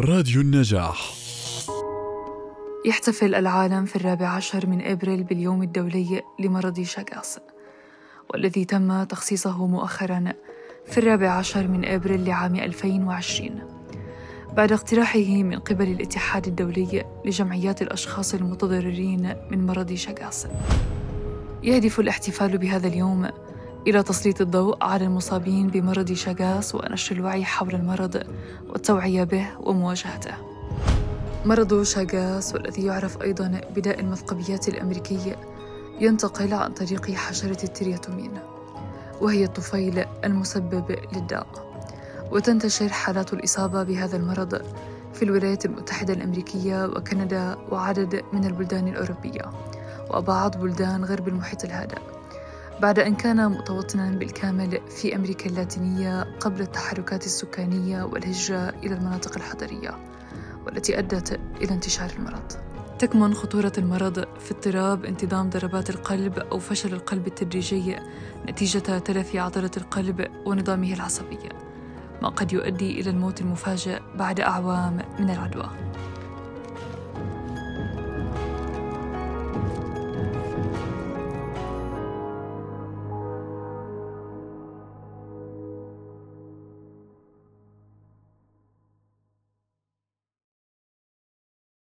راديو النجاح. يحتفل العالم في الرابع عشر من أبريل باليوم الدولي لمرض شاغاس والذي تم تخصيصه مؤخرا في الرابع عشر من أبريل لعام 2020 بعد اقتراحه من قبل الاتحاد الدولي لجمعيات الأشخاص المتضررين من مرض شاغاس يهدف الاحتفال بهذا اليوم إلى تسليط الضوء على المصابين بمرض شاغاس ونشر الوعي حول المرض والتوعية به ومواجهته. مرض شاغاس والذي يعرف أيضا بداء المثقبيات الأمريكي ينتقل عن طريق حشرة الترياتومين وهي الطفيل المسبب للداء وتنتشر حالات الإصابة بهذا المرض في الولايات المتحدة الأمريكية وكندا وعدد من البلدان الأوروبية وبعض بلدان غرب المحيط الهادئ بعد أن كان متوطنا بالكامل في أمريكا اللاتينية قبل التحركات السكانية والهجرة إلى المناطق الحضرية والتي أدت إلى انتشار المرض. تكمن خطورة المرض في اضطراب انتظام ضربات القلب أو فشل القلب التدريجي نتيجة تلف عضلة القلب ونظامه العصبي ما قد يؤدي إلى الموت المفاجئ بعد أعوام من العدوى.